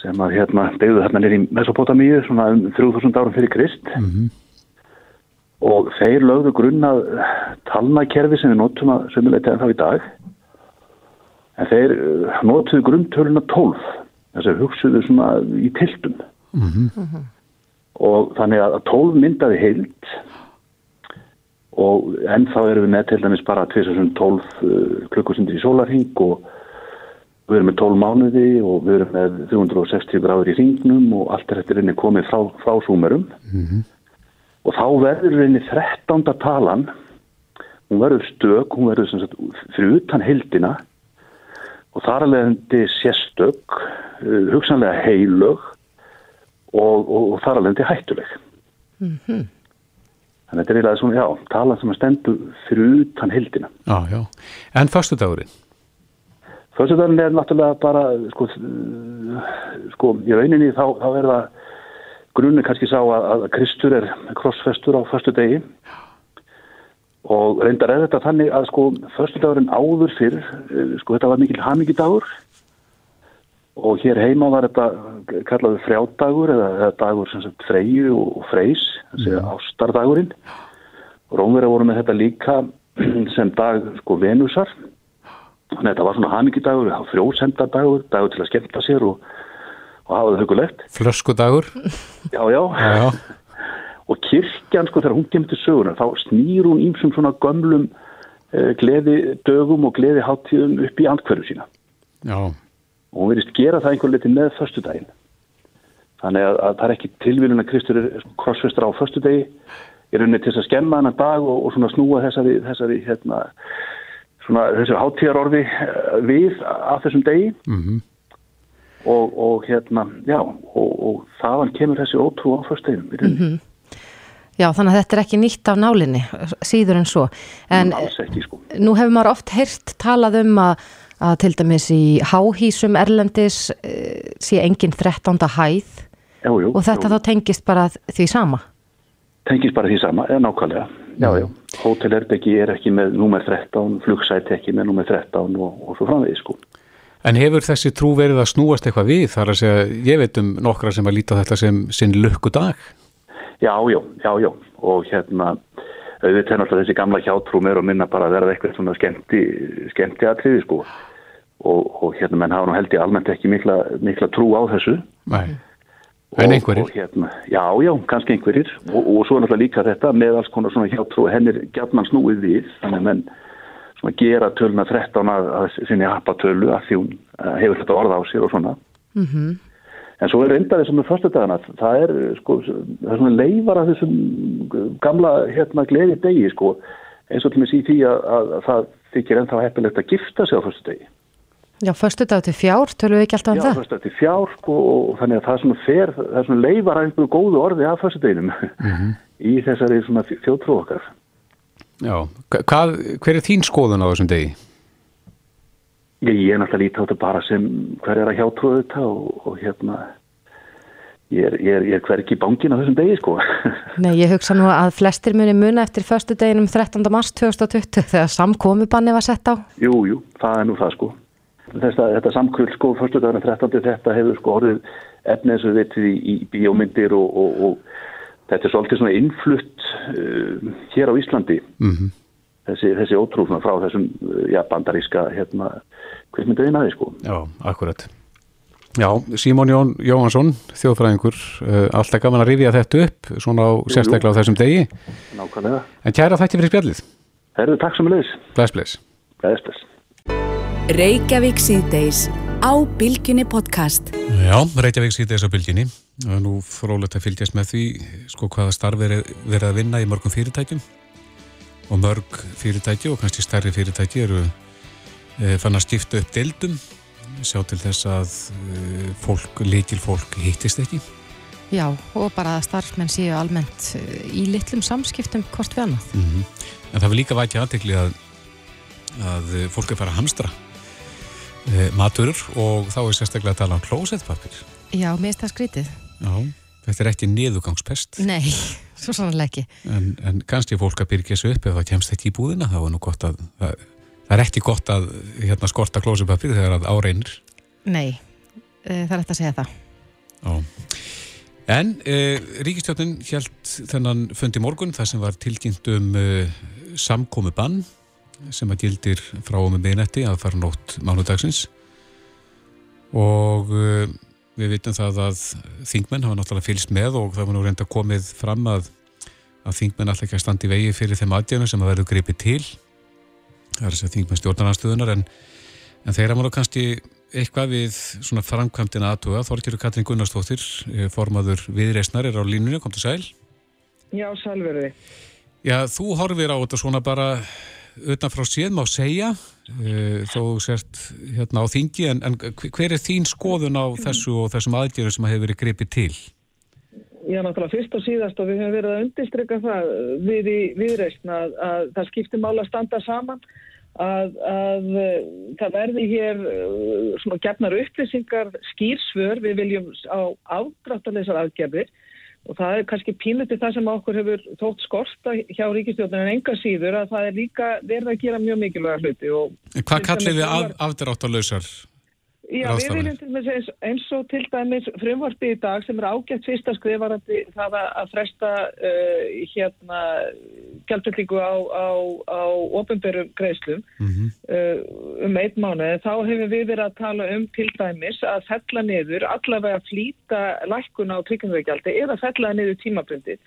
sem að hérna beigðu þarna nýri Mesopotamíu svona um 3000 árum fyrir Krist mm -hmm. og þeir lögðu grunnað talnakerfi sem við notum að sömuleita en þá í dag en þeir uh, notuðu grunntöluna 12 þess að hugsuðu svona í tiltum mm -hmm. og þannig að 12 myndaði heilt og ennþá erum við með til dæmis bara 2012 uh, klukkusundir í sólarhing og Við erum með 12 mánuði og við erum með 360 gráður í ringnum og allt er þetta reyni komið frá, frá súmerum. Mm -hmm. Og þá verður reyni 13. talan, hún verður stök, hún verður sagt, fyrir utan hildina og þar alveg endi sérstök, uh, hugsanlega heilög og, og, og þar alveg endi hættuleg. Mm -hmm. Þannig að þetta er eiginlega svona, já, talan sem að stendu fyrir utan hildina. Já, já. En fastu dagurinn? Föstudagarinn er náttúrulega bara, sko, sko í rauninni þá, þá er það grunni kannski sá að, að Kristur er krossfestur á förstu degi og reyndar er þetta þannig að sko förstu dagurinn áður fyrr eh, sko þetta var mikil hamingidagur. Og hér heima var þetta kallaði frjádagur eða, eða dagur sem sagt freyju og freys þessi mm. ástardagurinn Rómverið voru með þetta líka sem dag sko venusar þannig að þetta var svona hamingidagur frjósendardagur, dagur til að skemmta sér og, og hafa það hugulegt Flöskudagur. Já, já, já, já. og kirkjan sko þegar hún kemur til söguna þá snýr hún ímsum svona gömlum eh, gleði dögum og gleði háttíðum upp í andkverju sína. Já. Og hún verist gera það einhver liti með förstudaginn. Þannig að, að það er ekki tilvílun að Kristur er krossfestur á förstudagi, er unni til að skemma hann að dag og, og svona snúa þessari, þessari, hérna, svona þessari háttíðarorfi eh, við af þessum degi mm -hmm. og, og hérna, já, og, og þaðan kemur þessi ótrú á förstudaginn. Mm -hmm. Já, þannig að þetta er ekki nýtt af nálinni, síður en svo. En ekki, sko. nú hefur maður oft heyrt talað um að að til dæmis í háhísum Erlendis uh, sé enginn 13. hæð já, jú, og þetta jú. þá tengist bara því sama Tengist bara því sama, eða nákvæmlega já, já, Hotel Erbeki er ekki með númer 13, flugsæti ekki með númer 13 og, og svo framvegið sko. En hefur þessi trú verið að snúast eitthvað við? Þar að segja, ég veit um nokkra sem að líta þetta sem sinn lukku dag. Já, já, já, já. Og hérna auðvitað er náttúrulega þessi gamla hjátrú meður og minna bara að verða eitthvað svona skemmti skemmti aðtriði sko. Og, og hérna menn hafa nú held ég almennt ekki mikla, mikla trú á þessu. Nei, en einhverjir og, og, hérna, Já, já, kannski einhverjir og, og svo er náttúrulega líka þetta með alls konar svona hjátrú hennir gætman snúið við þannig að menn svona gera töluna 13 að, að sinni happatölu að því hún uh, hefur þetta orða á sér og svona mm -hmm. En svo er reyndar þessum með fyrstu dagana, það er sko, það er svona leifar af þessum gamla hérna gleði degi sko, eins og til mig sí því að, að, að það þykir ennþá heppilegt að gifta sig á fyrstu degi. Já, fyrstu dag til fjár, tölum við ekki alltaf um Já, það? Já, fyrstu dag til fjár sko, og þannig að það er svona fer, það er svona leifar einhverju góðu orði af fyrstu deginum mm -hmm. í þessari svona þjóttrú okkar. Já, hvað, hver er þín skoðun á þessum degi? Ég, ég er náttúrulega lítið á þetta bara sem hver er að hjátrúðu þetta og, og hérna ég er, er, er hver ekki í bangin á þessum degi sko. Nei, ég hugsa nú að flestir muni muna eftir förstu deginum 13. mars 2020 þegar samkomibanni var sett á. Jú, jú, það er nú það sko. Þesta, þetta samkvöld sko, förstu daginn 13. þetta hefur sko orðið efnið og við vitið í, í bíómyndir og, og, og þetta er svolítið svona innflutt uh, hér á Íslandi. Mm þessi, þessi ótrúfna frá þessum ja, bandaríska hérna, kvikmyndaðinaði sko. Já, akkurat. Já, Símón Jón Jóhansson, þjóðfræðingur, uh, alltaf gaman að rifja þetta upp, svona á sérstaklega á þessum degi. Nákvæmlega. En kæra þætti fyrir spjallið. Herðu, takk sem leðis. Bless, bless. Bless, bless. Reykjavík síðdeis á Bilginni podcast. Já, Reykjavík síðdeis á Bilginni. Nú frólægt að fylgjast með því, sko, hvaða starf verið að vinna í mörgum fyrirtækjum og mörg fyrirtæki og kannski stærri fyrirtæki eru e, fann að skipta upp deildum sjá til þess að e, fólk, líkil fólk hittist ekki Já, og bara að starfsmenn séu almennt í litlum samskiptum hvort við annað mm -hmm. En það vil líka vækja aðtekli að að fólk er fara að hamstra e, maturur og þá er sérstaklega að tala um klósettpapir Já, mér er það skrítið Já, þetta er ekki niðugangspest Nei Svo sannlega ekki. En, en kannski fólk að byrja þessu upp ef það kemst ekki í búðina, þá er nú gott að, það, það er ekki gott að hérna, skorta klósupapir þegar það áreinir. Nei, það er eftir að segja það. Já. En eh, Ríkistjóttin hjælt þennan fundi morgun þar sem var tilkynnt um eh, samkomi bann sem að gildir frá og með miðnetti að fara nótt mánudagsins og eh, Við vitum það að þingmenn hafa náttúrulega fylgst með og það var nú reynda komið fram að, að þingmenn alltaf ekki að standi vegi fyrir þeim aðdjörnum sem að verður gripið til. Það er þess að þingmenn stjórnarnarstöðunar en, en þeirra maður kannski eitthvað við svona framkvæmdina aðtuga. Þorkjörður Katrin Gunnarsdóttir, formaður viðreysnar, er á línunni, kom til sæl. Já, sælverði. Já, þú horfir á þetta svona bara utan frá síðan má segja þó sért hérna á þingi en, en hver er þín skoðun á þessu og þessum aðgjörðum sem hefur verið gripið til? Já, náttúrulega fyrst og síðast og við hefum verið að undirstryka það við í viðreysn að, að það skiptir mála að standa saman að, að það verði hér svona gefnar upplýsingar skýrsvör við viljum á afdráttarleysar aðgerðir og það er kannski pínutið það sem okkur hefur þótt skorta hjá ríkistjóðinu en enga síður að það er líka verið að gera mjög mikilvæga hluti. Hvað kallir þið af, afdráttalösar? Já, við viljum til dæmis eins, eins og til dæmis frumvarpi í dag sem er ágætt fyrsta skrifarandi það að fresta uh, hérna gælturlíku á, á, á ofinberum greiðslum mm -hmm. uh, um einn mánu. Þá hefur við verið að tala um til dæmis að fella niður allavega flýta lækkun á tryggingveigjaldi eða fella niður tímabrundið.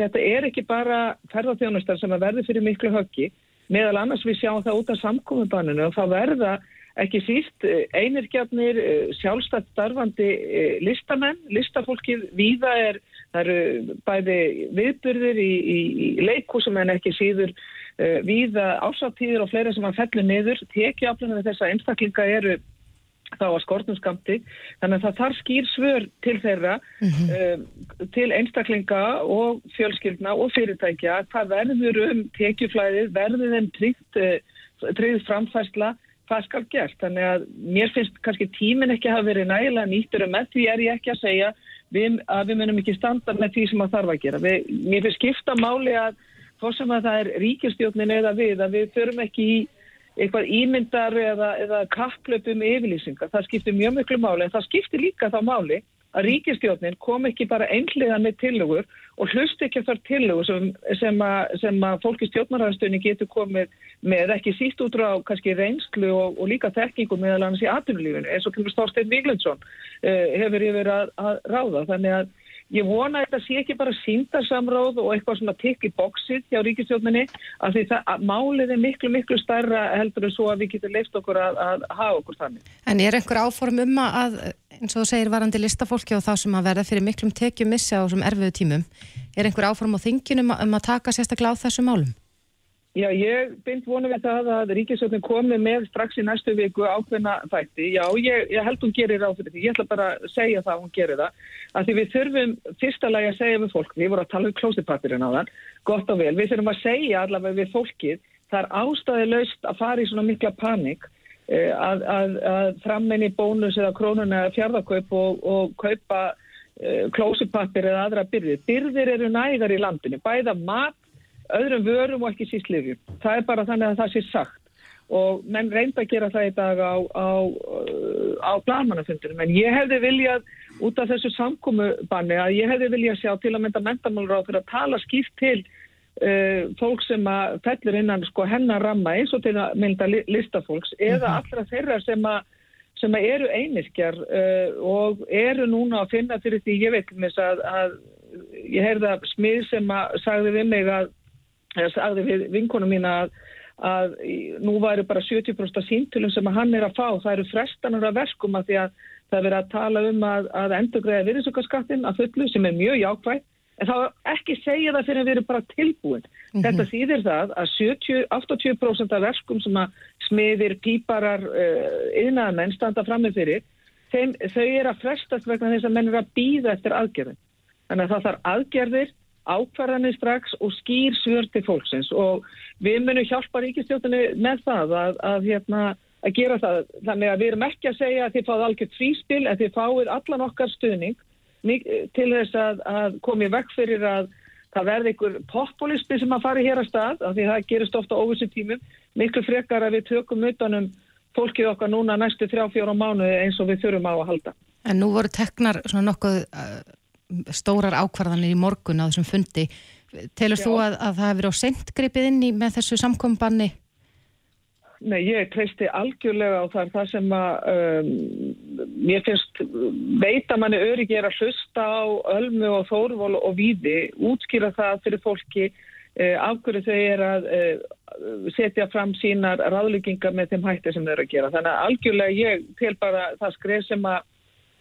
Þetta er ekki bara ferðarþjónustar sem að verði fyrir miklu höggi meðal annars við sjáum það út af samkominnbanninu og þá verða ekki síst eh, einirkjarnir, eh, sjálfstætt starfandi eh, listamenn, listafólkið víða er, það eru bæði viðbyrðir í, í, í leikúsum en ekki síður uh, víða ásáttíðir og fleira sem að fellu niður, tekjaflunar þess að einstaklinga eru þá að skortnum skamti, þannig að það þarf skýr svör til þeirra mm -hmm. uh, til einstaklinga og fjölskyldna og fyrirtækja, hvað verður um tekjuflæðið, verður þeim tryggt, uh, framfærsla hvað skal gert. Þannig að mér finnst kannski tímin ekki hafa verið nægilega nýttur og með því er ég ekki að segja við, að við munum ekki standa með því sem að þarf að gera. Við, mér finnst skipta máli að þó sem að það er ríkistjóknin eða við að við förum ekki í eitthvað ímyndar eða, eða kapplöpum yfirlýsingar. Það skiptir mjög miklu máli en það skiptir líka þá máli að ríkistjóknin kom ekki bara einhliða með tillögur og hlust ekki þar tillögur sem, sem, að, sem að fólki stjórnarhæðstöðni getur komið með ekki síst út á kannski reynslu og, og líka þekkingu meðal annars í atvinnulífinu eins og kemur Stórstein Viglundsson uh, hefur yfir að, að ráða. Þannig að Ég vona að þetta sé ekki bara síndarsamráð og eitthvað svona tikk í bóksið hjá ríkistjóðminni af því að málið er miklu, miklu starra heldur en svo að við getum leift okkur að, að hafa okkur þannig. En er einhver áform um að, eins og þú segir varandi listafólki og þá sem að verða fyrir miklum tekjum missa á þessum erfiðu tímum, er einhver áform á þinginum um að taka sérstaklega á þessu málum? Já, ég bind vonum við það að Ríkisvöldin komi með strax í næstu viku ákveðna þætti. Já, ég, ég held hún gerir á fyrir því. Ég ætla bara að segja það að hún gerir það. Af því við þurfum fyrsta lagi að segja við fólk, við vorum að tala um klósipapirinn á þann, gott og vel. Við þurfum að segja allavega við fólkið, það er ástæði laust að fara í svona mikla panik eh, að, að, að frammenni bónus eða krónuna fjárðarkaup og, og kaupa eh, klósipapir eða aðra byrðir. Byrðir eru nægar í landinu, bæða mat öðrum vörum og ekki síst lifjum. Það er bara þannig að það sé sagt og menn reynda að gera það í dag á, á, á planmannafundunum en ég hefði viljað út af þessu samkómubanni að ég hefði viljað sjá til að mynda mentamálur á fyrir að tala skýrt til uh, fólk sem að fellur innan sko hennar ramma eins og til að mynda listafólks eða mhm. allra þeirra sem að sem að eru einirkjar uh, og eru núna að finna fyrir því ég veit með þess að, að ég heyrða smið sem að sagði við mig að það sagði við vinkonum mín að, að nú væri bara 70% síntilum sem hann er að fá, það eru frestanar af verkum að því að það er verið að tala um að, að endurgræða virðisökkarskattin að fullu sem er mjög jákvægt en þá ekki segja það fyrir að við erum bara tilbúin. Mm -hmm. Þetta þýðir það að 70, 80% af verkum sem að smiðir, píparar, yðnaðamenn uh, standa fram með fyrir, þeim, þau er að frestast vegna þess að menn er að býða eftir aðgerðin. Þannig að það þarf aðgerðir ákvarðanir strax og skýr svör til fólksins og við munum hjálpa ríkistjóttinni með það að, að, hérna, að gera það. Þannig að við erum ekki að segja að þið fáið algjört fríspil en þið fáið allan okkar stuðning til þess að, að komið vekk fyrir að það verði ykkur populisti sem að fara hér að stað af því það gerist ofta óvissu tímum miklu frekar að við tökum utanum fólkið okkar núna næstu þrjá fjóra mánu eins og við þurfum á að halda. En nú voru teknar svona nokkuð stórar ákvarðanir í morgun á þessum fundi. Telur Já. þú að, að það hefur verið á sent gripið inn í með þessu samkombanni? Nei, ég treysti algjörlega á það, það sem að um, mér finnst veit að manni öryggi er að hlusta á ölmu og þórvól og víði, útskýra það fyrir fólki uh, af hverju þau er að uh, setja fram sínar ráðlyggingar með þeim hætti sem þau eru að gera. Þannig að algjörlega ég tel bara það skref sem að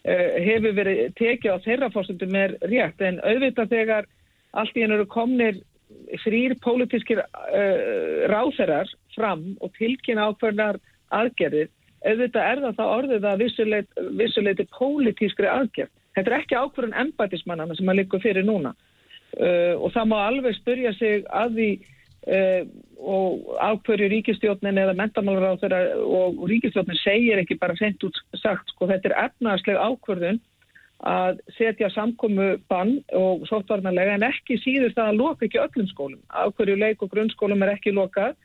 hefur verið tekið á þeirra fórsöndum er rétt en auðvitað þegar allt í hennu eru komnir frýr pólitískir uh, ráþerar fram og tilkynna ákveðnar aðgerðir auðvitað er það þá orðið að vissuleiti, vissuleiti pólitískri aðgerð. Þetta er ekki ákveðun embætismannana sem að líka fyrir núna uh, og það má alveg spyrja sig að því Uh, og ákverju ríkistjóknin eða mentamálur á þeirra og ríkistjóknin segir ekki bara sent út sagt sko þetta er efnaðsleg ákverðun að setja samkomu bann og sóttvarnarlega en ekki síður það að loka ekki öllum skólum. Ákverju leik og grunnskólum er ekki lokað.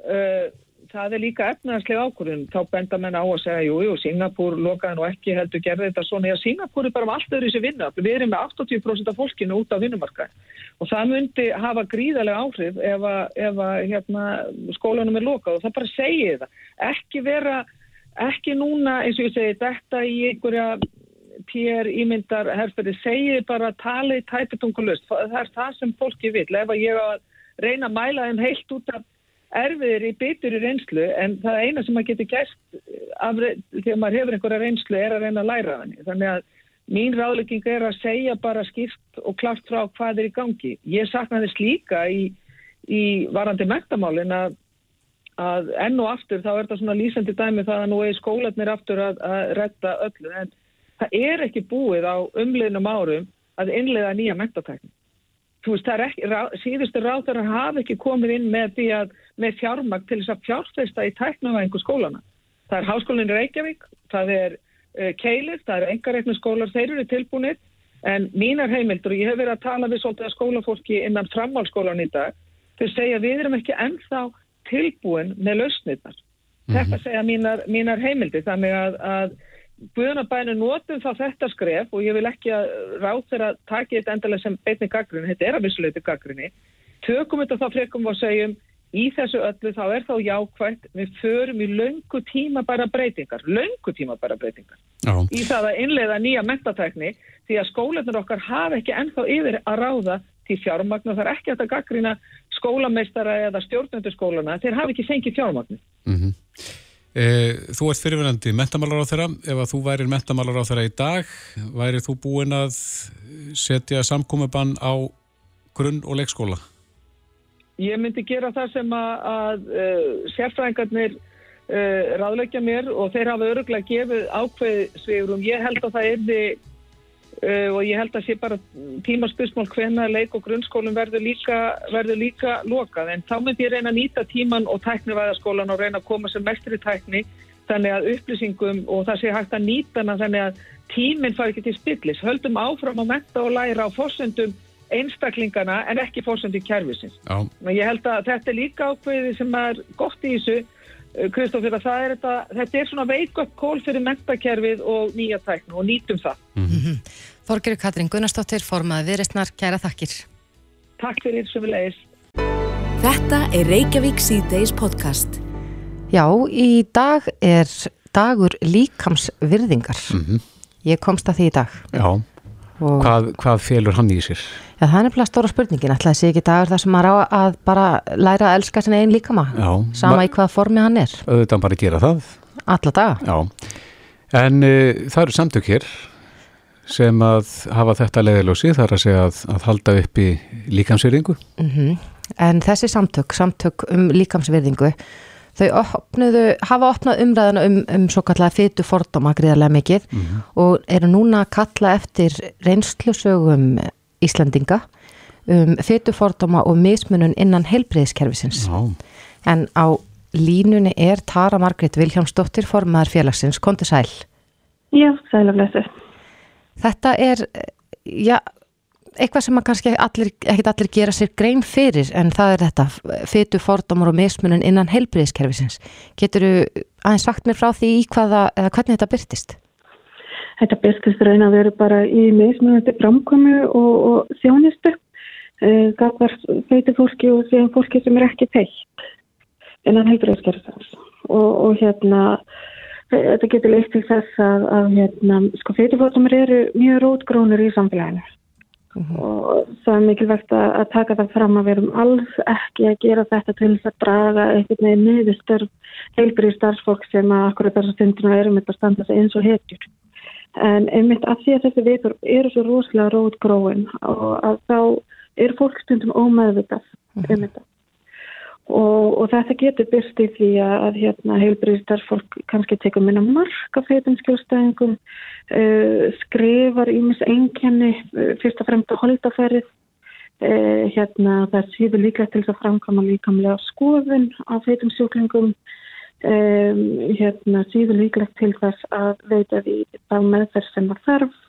Uh, það er líka efnaðarslega ákvörðun. Þá benda menn á að segja, jú, jú, Singapúr lokaði nú ekki heldur gerði þetta svona. Já, Singapúr er bara um allt öðru í þessi vinna. Við erum með 80% af fólkinu út af vinnumarka og það myndi hafa gríðarlega áhrif ef að, ef að hérna, skólanum er lokað og það bara segir það. Ekki vera, ekki núna, eins og ég segi, þetta í einhverja PR ímyndar herfði segið bara talið tæpitungulust. Það er það sem fólki vil. Ef ég að reyna að mæla þeim heilt út af erfiðir í bitur í reynslu en það eina sem maður getur gæst af, þegar maður hefur einhverja reynslu er að reyna að læra henni. Þannig að mín ráðlegging er að segja bara skipt og klart frá hvað er í gangi. Ég sakna þess líka í, í varandi mentamálin að, að enn og aftur þá er þetta svona lýsandi dæmi það að nú er skólanir aftur að, að retta öllu en það er ekki búið á umliðnum árum að innlega nýja mentatækni. Þú veist, það ekki, rá, síðustu ráðarar hafa ekki komið inn með að, með fjármagn til þess að fjárfesta í tæknavæðingu skólana. Það er háskólinn Reykjavík, það er Keilir, það eru engareiknu skólar, þeir eru tilbúinir, en mínar heimildur, og ég hef verið að tala við svolítið að skólafólki innan framhálskólan í dag, þau segja við erum ekki ennþá tilbúin með lausnirnar. Mm -hmm. Þetta segja mínar, mínar heimildir, þannig að, að Guðanabænu notum þá þetta skref og ég vil ekki að ráð þeirra taki þetta endalega sem beitni gaggrinni, þetta er að vissuleiti gaggrinni, tökum þetta þá frekum og segjum í þessu öllu þá er þá jákvægt, við förum í löngu tíma bara breytingar, löngu tíma bara breytingar. Já. Í það að innleiða nýja mentatækni því að skólanur okkar hafa ekki ennþá yfir að ráða til fjármagnu, það er ekki að gaggrina skólameistara eða stjórnöndu skólana, þeir hafa ekki fengið fjármagnu. Mm -hmm. E, þú ert fyrirverandi mentamálar á þeirra. Ef að þú værir mentamálar á þeirra í dag, væri þú búin að setja samkúmubann á grunn- og leikskóla? Ég myndi gera það sem að, að uh, sérfræðingarnir uh, ráðleikja mér og þeir hafa öruglega gefið ákveð sveigurum. Ég held að það er því Uh, og ég held að sé bara tímaspursmál hvenna leik og grunnskólum verður líka, verður líka lokað en þá myndi ég reyna að nýta tíman og tæknivæðaskólan og reyna að koma sem mestri tækni þannig að upplýsingum og það sé hægt að nýta þannig að tíminn fari ekki til spillis höldum áfram að metta og læra á fórsendum einstaklingana en ekki fórsendum kjærfisins. Ég held að þetta er líka ákveði sem er gott í þessu Kristófur að er þetta, þetta er svona veikott kól fyrir mentakerfið og nýja tæknu og nýtum það. Mm -hmm. Þorgir Katrín Gunnarsdóttir, formaði viðristnar, kæra þakkir. Takk fyrir sem við leiðis. Þetta er Reykjavík C-Days podcast. Já, í dag er dagur líkamsvirðingar. Mm -hmm. Ég komst að því í dag. Já. Hvað, hvað félur hann í sér? Já, það er nefnilega stóra spurningin. Ætlaði sé ekki dagur þar sem maður á að bara læra að elska sinna einn líkama. Já. Sama í hvað formi hann er. Auðvitað bara gera það. Alla daga. Já. En uh, það eru samtök hér sem að hafa þetta leiðilósi þar að segja að, að halda upp í líkamsverðingu. Mm -hmm. En þessi samtök, samtök um líkamsverðingu, þau opnuðu, hafa opnað umræðana um, um svo kallega fytu fordóma gríðarlega mikið mm -hmm. og eru núna að kalla eftir reynslusögum Íslandinga um fytu fordóma og mismunun innan heilbreyðiskerfisins. Já. En á línunni er Tara Margrit Viljámsdóttir formaðar félagsins. Kondi sæl? Já, sæl af lesu. Þetta er, já, eitthvað sem kannski allir, ekkit allir gera sér grein fyrir en það er þetta fytu fordómar og mismunum innan heilbriðiskerfisins. Getur þú aðeins sagt mér frá því í hvaða, eða hvernig þetta byrtist? Þetta byrtist raun að vera bara í mismunandi framkomi og, og þjónistu. Eh, það var feiti fólki og síðan fólki sem er ekki teitt innan heilbriðiskerfisins og, og hérna Þetta getur leitt til þess að, að hérna, sko, feitifótumir eru mjög rótgrónur í samfélaginu uh -huh. og það er mikilvægt að, að taka það fram að við erum alls ekki að gera þetta til þess að draga eitthvað með niðurstörf heilbrið starfsfólk sem að akkurat þessar stundinu erum þetta að standa sig eins og hetjur. En einmitt að því að þessi vitur eru svo rosalega rótgróin og að þá er fólk stundum ómeðvitað uh -huh. um þetta. Og, og þetta getur byrst í því að hérna, heilbriðstar fólk kannski tekur minna mark af feitum skjóðstæðingum, uh, skrifar ímis einkenni, uh, fyrst og fremst að holdafærið, uh, hérna, það síður líka til þess að framkama líkamlega skoðun af feitum sjúklingum, um, hérna, síður líka til þess að veita því það meðferð sem það þarf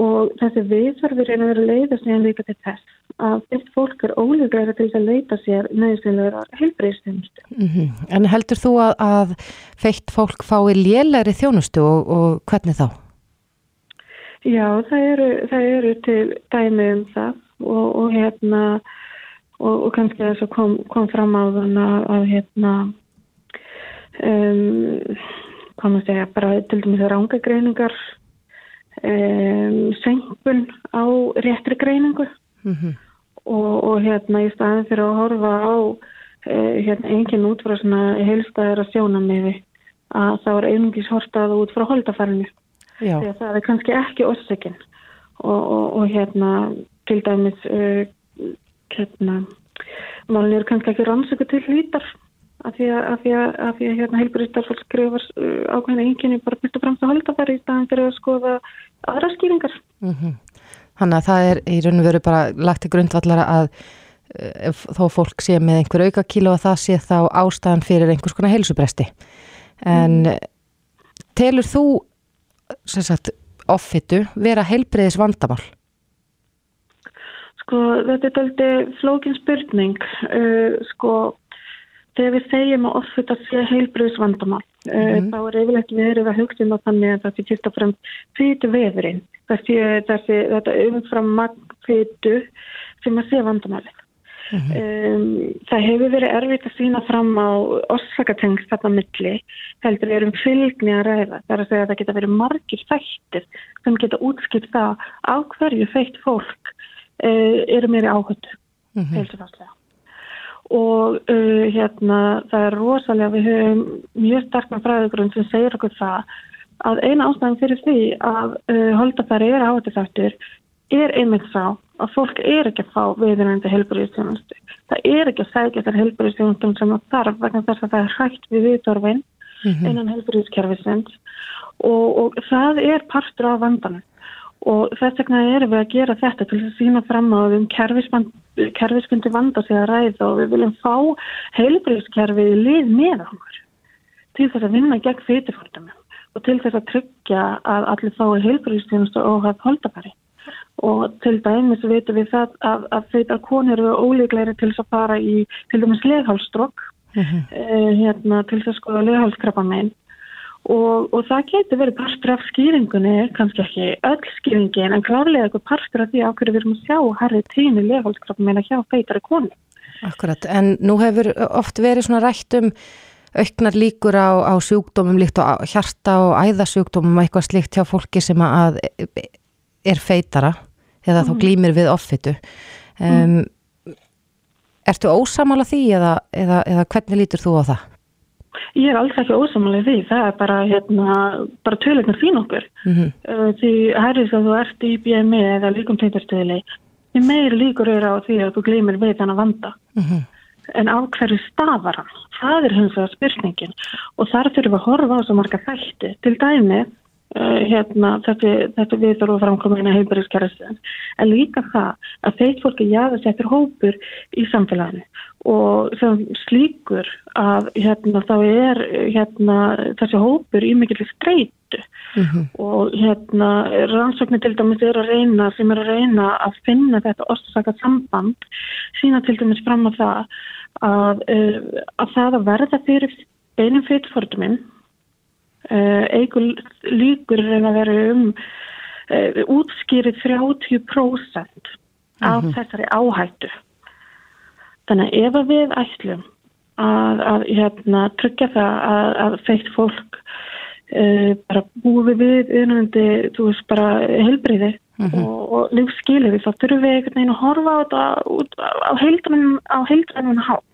og þessi viðþarfir er að vera leiðast nýjan líka til þess að þetta fólk er ólíklega til að leita sér nöðsynlega heilbreyðstjónustu. Mm -hmm. En heldur þú að, að feitt fólk fái lélæri þjónustu og, og hvernig þá? Já, það eru, það eru til dæmi um það og, og hérna og, og kannski þess að kom, kom fram á þann að, að hérna um, komum segja bara til dæmis rángagreiningar um, senkun á réttri greiningu. Mm -hmm. og, og hérna í staðin fyrir að horfa á uh, hérna engin út frá svona heilstæðara sjónamiði að það var einungis hortað út frá holdafarinu. Þegar það er kannski ekki orsökinn og, og, og hérna til dæmis uh, hérna málin eru kannski ekki rannsöku til hlítar af því að, að, að, að hérna, heilbúristarfólk skrifar uh, ákveðina enginni bara byrst og fremst að holda þar í staðan fyrir að skoða aðra skýringar. Mm -hmm. Þannig að það er í raun og veru bara lagt í grundvallara að uh, þó fólk sé með einhver auka kíló að það sé þá ástæðan fyrir einhvers konar heilsubresti. En mm. telur þú sagt, offitu vera heilbreyðis vandamál? Sko þetta er aldrei flókin spurning. Uh, sko þegar við segjum að offita sé heilbröðsvandamál mm -hmm. þá er yfirlegt verið að hugsa um það þannig að það sé fyrst og fremst fytu þessi þetta umfram magfytu sem að sé vandamálið mm -hmm. um, það hefur verið erfitt að sína fram á orsakatengst þarna milli heldur við erum fylgni að ræða það er að segja að það geta verið margir fættir sem geta útskipt það á hverju fætt fólk uh, eru meiri áhundu mm -hmm. heilsufastlega og uh, hérna það er rosalega, við höfum mjög sterkna fræðugrunn sem segir okkur það að eina ástæðan fyrir því að uh, holdafæri er áhættisættur er einmitt sá að fólk er ekki að fá viðinandi helbúriðstjónustu. Það er ekki að segja þessar helbúriðstjónustum sem það þarf vegna þess að það er hægt við viðdorfin mm -hmm. innan helbúriðskerfisins og, og það er partur af vandanum og þess vegna erum við að gera þetta til að sína fram á um kerfisbundi vanda sig að ræða og við viljum fá heilbreyðskerfi í lið með okkur til þess að vinna gegn fyrirfórtumum og til þess að tryggja að allir fái heilbreyðstjónustu og hafa holdabæri og til dæmis veitum við það að, að þetta konir eru ólíklegri til þess að fara í til dæmis leghálstrokk mm -hmm. eh, hérna, til þess að skoða leghálskrabba meginn Og, og það getur verið partur af skýringunni, kannski ekki öll skýringin, en klárlega eitthvað partur af því á hverju við erum að sjá harrið tíni leghálskrafum meina hjá feitari konu. Akkurat, en nú hefur oft verið svona rætt um auknar líkur á, á sjúkdómum líkt á hjarta og æðasjúkdómum eitthvað slikt hjá fólki sem að er feitara eða mm. þá glýmir við offitu. Um, mm. Ertu ósamála því eða, eða, eða hvernig lítur þú á það? Ég er alls ekki ósamalið því, það er bara, hérna, bara tölunar þín okkur. Mm -hmm. Því herrið að þú ert í BME eða líkum teitastöðli, því meir líkur eru á því að þú gleymir við þannig að vanda. Mm -hmm. En á hverju stafar hann? Það er hins vegar spurningin og þar þurfum við að horfa á svo marga þætti. Til dæmi, uh, hérna, þetta, þetta við þurfum að framkoma inn að heilbæriðskerðast, en líka það að þeitt fólki jáða settur hópur í samfélaginu. Og sem slíkur að hérna þá er hérna þessi hópur í mikilvægt streytu mm -hmm. og hérna rannsóknir til dæmis er að reyna sem er að reyna að finna þetta orsaka samband sína til dæmis fram að það að, uh, að það að verða fyrir beinum fyrirforduminn uh, eigur líkur reyna að vera um uh, útskýrið 30% af -hmm. þessari áhættu Þannig að ef við ætlum að, að hérna, tryggja það að, að feitt fólk uh, bara búi við unandi, þú veist, bara helbriði mm -hmm. og, og lífsskilið þá þurfum við einhvern veginn að horfa á þetta út á heildrænum hátt.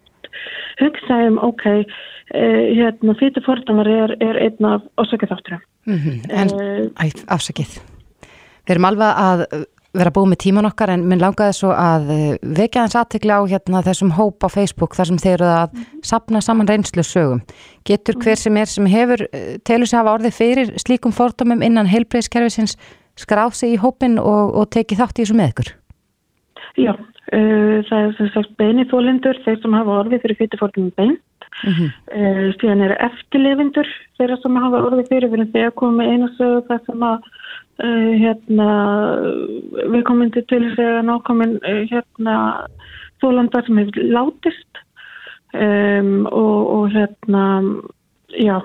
Hugsaðum, ok, uh, hérna, fyrir fordamar er, er einn af ásökjaþátturum. Mm -hmm. En, uh, æ, afsakið. Við erum alveg að vera búið með tíman okkar en minn langaði svo að eh, vekja hans aðtekla á hérna, þessum hóp á Facebook þar sem þeir eru að mm -hmm. sapna saman reynslu sögum. Getur hver sem er sem hefur eh, telur sig að hafa orðið fyrir slíkum fordómum innan heilbreyðskerfisins skráð sig í hópin og, og tekið þátt í þessu með ykkur? Já, uh, það er sem sagt beinithólindur þeir sem hafa orðið fyrir fyrirfordómum beint. Mm -hmm. síðan eru eftirlefindur þeirra sem hafa orðið fyrir. Fyrir þegar komið einu sög það sem að uh, hérna, við komum til til þess að nákomin hérna, þólandar sem hefur látist. Um, og, og hérna, já,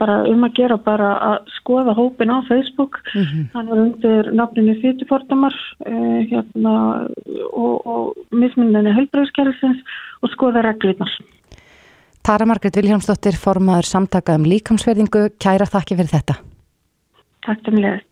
bara um að gera bara að skoða hópin á Facebook, hann var undir nafninu Fytufordamar uh, hérna, og, og mismunninni helbreyðskerfisins og skoða reglurnar. Tara Margrét Viljámsdóttir, formaður samtaka um líkamsverðingu, kæra þakki fyrir þetta. Takk til mig.